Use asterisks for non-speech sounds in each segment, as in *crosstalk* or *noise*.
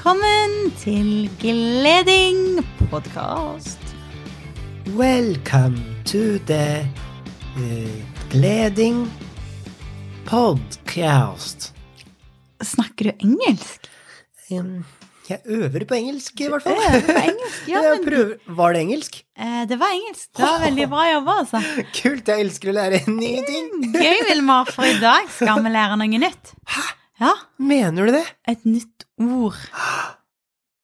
Velkommen til Gleding podkast. Welcome to the uh, Gleding podcast. Snakker du engelsk? Um, jeg øver på engelsk, i hvert fall. Øver på engelsk? Ja, *laughs* men prøver. Var det engelsk? eh, det var engelsk. Det var veldig bra jobba, altså. *laughs* Kult, jeg elsker å lære nye ting. Gøy, Vilmar, for i dag skal vi lære noe nytt. Hæ? Ja, Mener du det? et nytt ord.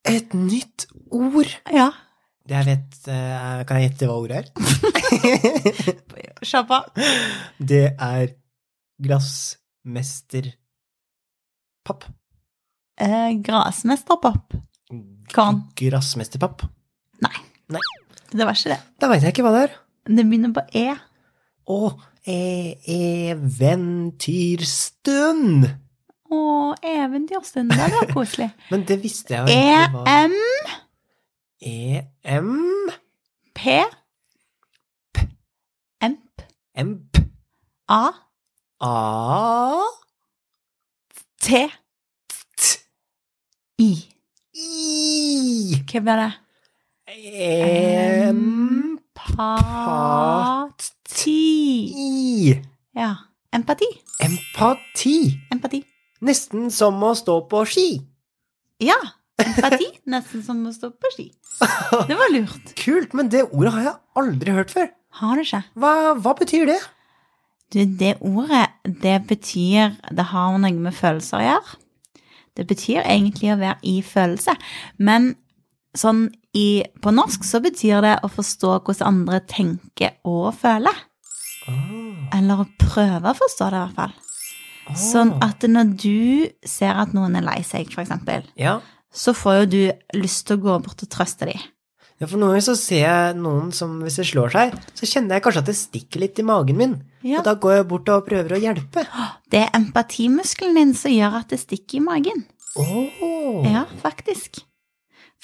Et nytt ord. Ja. Jeg vet eh, Kan jeg gjette hva ordet er? *laughs* Sjappa. Det er glassmesterpapp. Eh, grasmesterpapp. Korn. Grassmesterpapp. Det var ikke det. Da veit jeg ikke hva det er. Det begynner på E. Å, e eventyrstund. Å, eventyrstund. Det var koselig. *laughs* Men det visste jeg jo ikke var EM EM P Emp Emp A A T T I. I Hva blir det? Empati. I Ja. Empati. Empati. Empati. Nesten som å stå på ski. Ja. Empati. *laughs* Nesten som å stå på ski. Det var lurt. Kult, men det ordet har jeg aldri hørt før. Har du ikke? Hva, hva betyr det? Du, det ordet, det betyr Det har noe med følelser å gjøre. Det betyr egentlig å være i følelse. Men sånn i, på norsk så betyr det å forstå hvordan andre tenker og føler. Ah, Eller å prøve å forstå det, i hvert fall. Ah. Sånn at når du ser at noen er lei seg, eksempel, Ja. så får jo du lyst til å gå bort og trøste dem. ja, for noen ganger så ser jeg noen som hvis det slår seg, så kjenner jeg kanskje at det stikker litt i magen min. Ja. Og da går jeg bort og prøver å hjelpe. Det er empatimuskelen din som gjør at det stikker i magen. Åh. Ja, faktisk.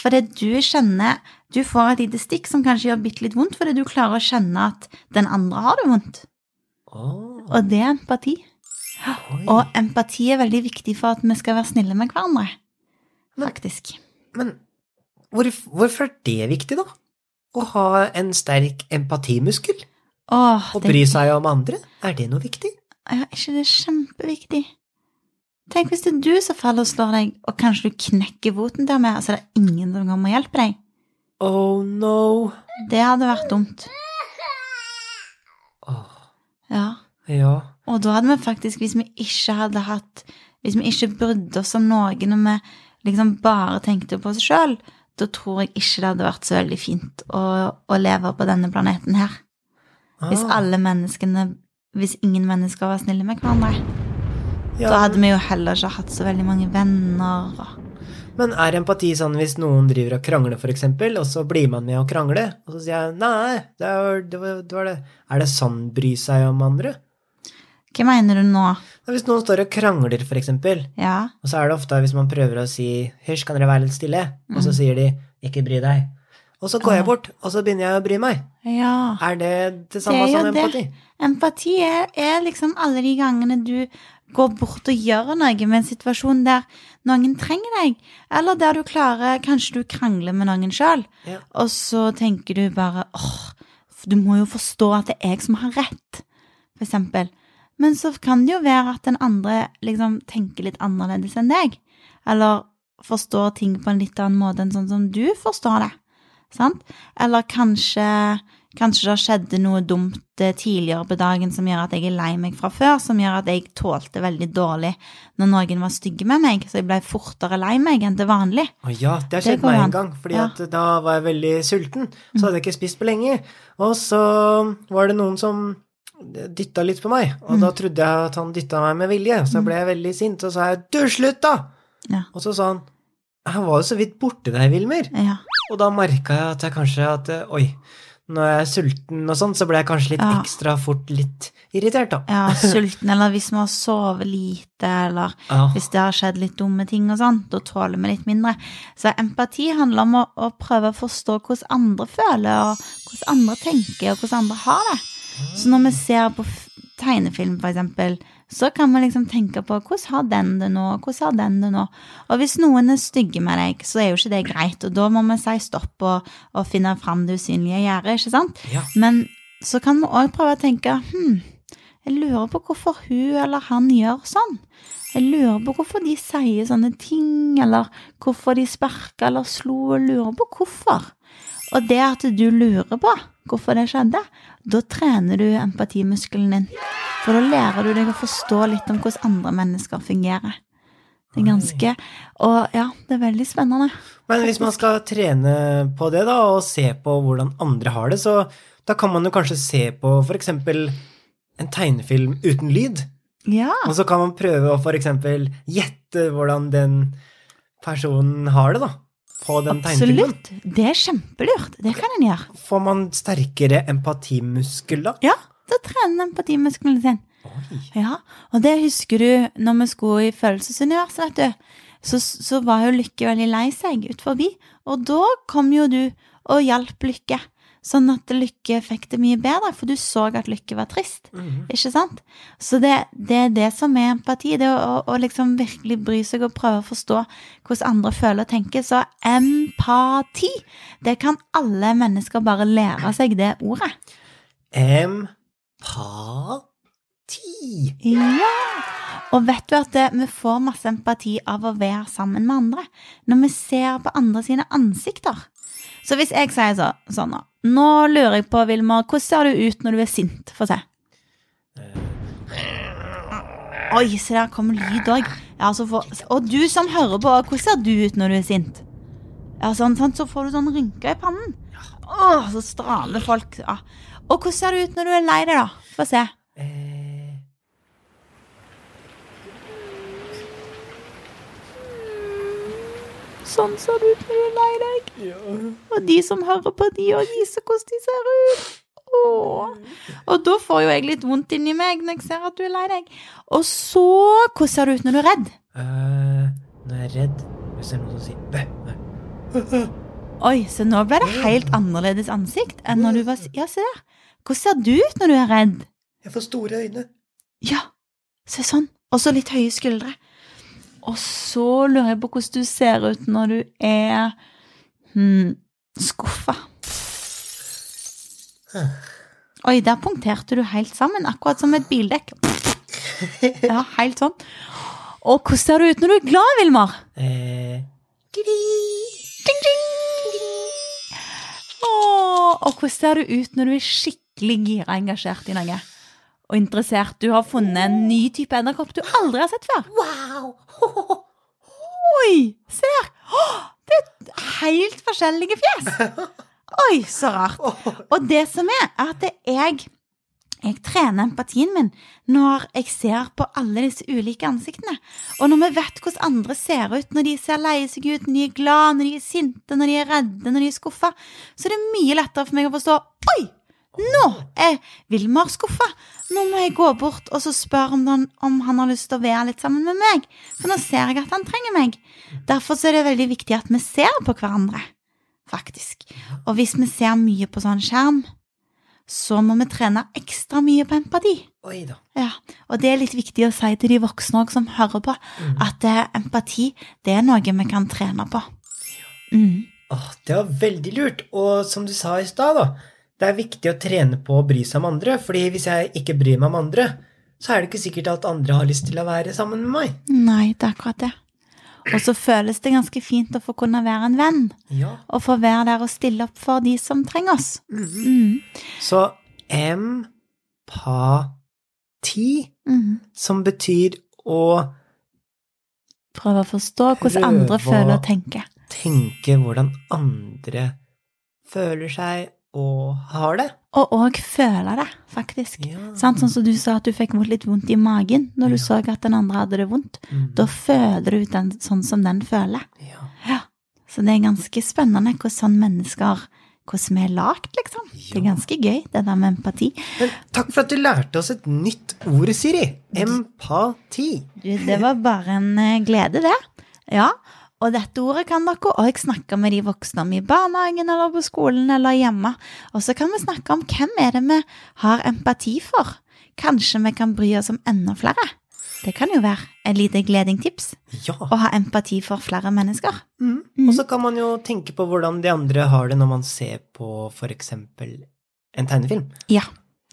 Fordi du kjenner Du får et lite stikk som kanskje gjør bitte litt vondt, fordi du klarer å kjenne at den andre har det vondt. Oh. Og det er empati. Oi. Og empati er veldig viktig for at vi skal være snille med hverandre. Faktisk. Men hvorf- hvorfor er det viktig, da? Å ha en sterk empatimuskel? Åh, Og bry seg om andre? Er det noe viktig? Ja, ikke det er kjempeviktig? Tenk hvis det er du som faller og slår deg, og kanskje du knekker foten der med, altså det er ingen som kommer og hjelper deg. Oh no. Det hadde vært dumt. Åh, Ja. ja. Og da hadde vi faktisk, hvis vi ikke hadde hatt Hvis vi ikke brydde oss om noe når vi liksom bare tenkte på oss sjøl, da tror jeg ikke det hadde vært så veldig fint å, å leve på denne planeten her. Hvis Ah, alle menneskene Hvis ingen mennesker var snille med hverandre. ja, Da hadde vi jo heller ikke hatt så veldig mange venner. Men er empati sånn hvis noen driver og krangler, eksempel, og så blir man med å krangle, og så sier jeg nei, det. Var, det, var det. Er det sånn bry seg om andre? Hva mener du nå? Hvis noen står og krangler, for eksempel, Ja, og så er det ofte hvis man prøver å si 'hysj, kan dere være litt stille', og så Mm. sier de 'ikke bry deg'. Og så går jeg bort, og så begynner jeg å bry meg. ja. Er det det samme Det som empati? det. empati? Empati er, er liksom alle de gangene du går bort og gjør noe med en situasjon der noen trenger deg, eller der du klarer Kanskje du krangler med noen sjøl, Ja. og så tenker du bare åh, du må jo forstå at det er jeg som har rett, for eksempel. Men så kan det jo være at den andre liksom tenker litt annerledes enn deg, eller forstår ting på en litt annen måte enn sånn som du forstår det. Sant? Eller kanskje Kanskje det skjedde noe dumt eh, tidligere på dagen som gjør at jeg er lei meg fra før, som gjør at jeg tålte veldig dårlig når noen var stygge med meg, så jeg ble fortere lei meg enn til vanlig. Å ja, det har skjedd meg en gang, fordi Ja. da var jeg veldig sulten. Så hadde jeg ikke spist på lenge. Og så var det noen som dytta litt på meg, og Mm. da trodde jeg at han dytta meg med vilje. Så ble jeg veldig sint, og så sa jeg 'du, slutt', da! Ja. Og så sa han 'han var jo så vidt borte deg, Wilmer'. Ja. Og da merka jeg at jeg kanskje at oi, når jeg er sulten og sånn, så ble jeg kanskje litt Ja. ekstra fort litt irritert, da. ja, sulten, eller hvis vi har sovet lite, eller Ja. hvis det har skjedd litt dumme ting og sånn, da tåler vi litt mindre. Så empati handler om å, å prøve å forstå hvordan andre føler, og hvordan andre tenker, og hvordan andre har det. Så når vi ser på tegnefilm, for eksempel, så kan vi liksom tenke på hvordan har den det nå, hvordan har den det nå. Og hvis noen er stygge med deg, så er jo ikke det greit, og da må vi si stopp og, og finne fram det usynlige gjerdet, ikke sant? Ja. Men så kan vi òg prøve å tenke hm, jeg lurer på hvorfor hun eller han gjør sånn. Jeg lurer på hvorfor de sier sånne ting, eller hvorfor de sparka eller slo, og lurer på hvorfor. Og det at du lurer på hvorfor det skjedde, da trener du empatimuskelen din. For da lærer du deg å forstå litt om hvordan andre mennesker fungerer. Det er ganske Og ja, det er veldig spennende. Men hvis man skal trene på det, da, og se på hvordan andre har det, så da kan man jo kanskje se på for eksempel en tegnefilm uten lyd. Ja. Og så kan man prøve å for eksempel gjette hvordan den personen har det, da. På den tegnefilmen. Absolutt. Det er kjempelurt. Det kan en gjøre. Får man sterkere empatimuskler? Ja, da trener en empatimuskelen sin. Oi. Ja, og det husker du når vi skulle i Følelsesuniverset, vet du. Så, så var jo Lykke veldig lei seg ut forbi, og da kom jo du og hjalp Lykke. Sånn at Lykke fikk det mye bedre, for du så at Lykke var trist. Mhm. Ikke sant? Så det, det er det som er empati. Det å, å, liksom virkelig bry seg og prøve å forstå hvordan andre føler og tenker. Så empati, det kan alle mennesker bare lære seg det ordet. Empati. Ja! Og vet du at det, vi får masse empati av å være sammen med andre? Når vi ser på andre sine ansikter. Så hvis jeg sier så, sånn da, Nå lurer jeg på, Vilmar, hvordan ser du ut når du er sint? Få se. Oi, se der kommer lyd òg. Ja, og du som hører på, hvordan ser du ut når du er sint? Ja, sånn, sånn, Så får du sånn rynker i pannen. Åh, så straler folk. Ja. Og hvordan ser du ut når du er lei deg, da? Få se. Sånn ser det ut når du er lei deg. Og de som hører på, de òg viser hvordan de ser ut. Åh. Og da får jo jeg litt vondt inni meg når jeg ser at du er lei deg. Og så Hvordan ser det ut når du er redd? Uh, når jeg er redd Hvis det er noen som sier bæ, bæ. Oi, så nå ble det helt annerledes ansikt enn når du var Ja, se der. Hvordan ser du ut når du er redd? Jeg får store øyne. Ja, se sånn. Og så litt høye skuldre. Og så lurer jeg på hvordan du ser ut når du er hmm, skuffa. Oi, der punkterte du helt sammen, akkurat som et bildekk. *laughs* Ja, helt sånn. Og hvordan ser du ut når du er glad, Vilmar? Eh, og hvordan ser du ut når du er skikkelig gira engasjert i noe? Og interessert. Du har funnet en ny type edderkopp du aldri har sett før. wow! *laughs* Oi, se der! Det er helt forskjellige fjes. *laughs* Oi, så rart. Og det som er, er at jeg, jeg trener empatien min når jeg ser på alle disse ulike ansiktene. Og når vi vet hvordan andre ser ut når de ser leie seg ut, når de er glad, når de er sinte, når de er redde, når de er skuffa, så er det mye lettere for meg å forstå Oi! Nå er Vilmar skuffa. Nå må jeg gå bort og så spørre om han, om han har lyst til å være litt sammen med meg. For nå ser jeg at han trenger meg. Derfor så er det veldig viktig at vi ser på hverandre, faktisk. Og hvis vi ser mye på sånn skjerm, så må vi trene ekstra mye på empati. Oi da. Ja, Og det er litt viktig å si til de voksne som hører på, at eh, empati det er noe vi kan trene på. Mm. Åh, det var veldig lurt. Og som du sa i stad, da. Det er viktig å trene på å bry seg om andre, fordi hvis jeg ikke bryr meg om andre, så er det ikke sikkert at andre har lyst til å være sammen med meg. Nei, det er akkurat det. Og så føles det ganske fint å få kunne være en venn, Ja. og få være der og stille opp for de som trenger oss. Mm. Så empati, Mm. som betyr å Prøve å forstå hvordan andre føler og tenker. tenke hvordan andre føler seg og har det. Og òg føle det, faktisk. Ja. Sånn som du sa at du fikk litt vondt i magen når du Ja. så at den andre hadde det vondt. Mm. Da føler du den sånn som den føler. Ja. Ja. Så det er ganske spennende hvordan sånn mennesker Hvordan vi er lagd, liksom. Det er ganske gøy, det der med empati. Men takk for at du lærte oss et nytt ord, Siri. Empati. Det var bare en eh, glede, det. Ja. Og dette ordet kan dere òg snakke med de voksne om i barnehagen eller på skolen eller hjemme. Og så kan vi snakke om hvem er det vi har empati for. Kanskje vi kan bry oss om enda flere. Det kan jo være et lite gledingtips Ja. å ha empati for flere mennesker. Mm. Mm. Og så kan man jo tenke på hvordan de andre har det når man ser på eksempel en tegnefilm. Ja,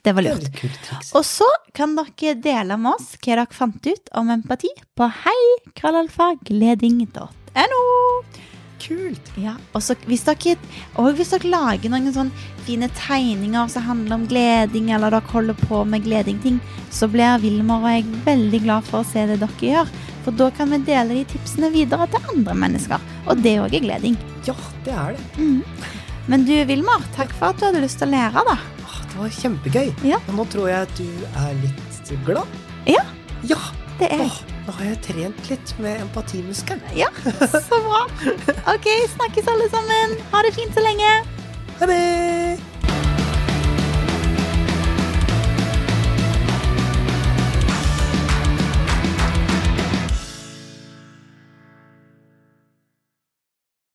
det var lurt. Det. Og så kan dere dele med oss hva dere fant ut om empati på hei-krøllalfa-gleding.no. Kult! Ja, og så hvis hvis dere lager noen sånne fine tegninger som handler om gleding, eller dere holder på med gledingting, så blir Vilmar og jeg veldig glad for å se det dere gjør. For da kan vi dele de tipsene videre til andre mennesker. Og det òg er gleding. Ja, det er det. Mm. Men du, Vilmar, takk for at du hadde lyst til å lære, da. Det var kjempegøy. Ja. Nå tror jeg at du er litt glad. Ja. Ja! Det er Åh, nå har jeg trent litt med empatimuskelen. Ja, så bra. Ok, snakkes alle sammen. Ha det fint så lenge. Ha det!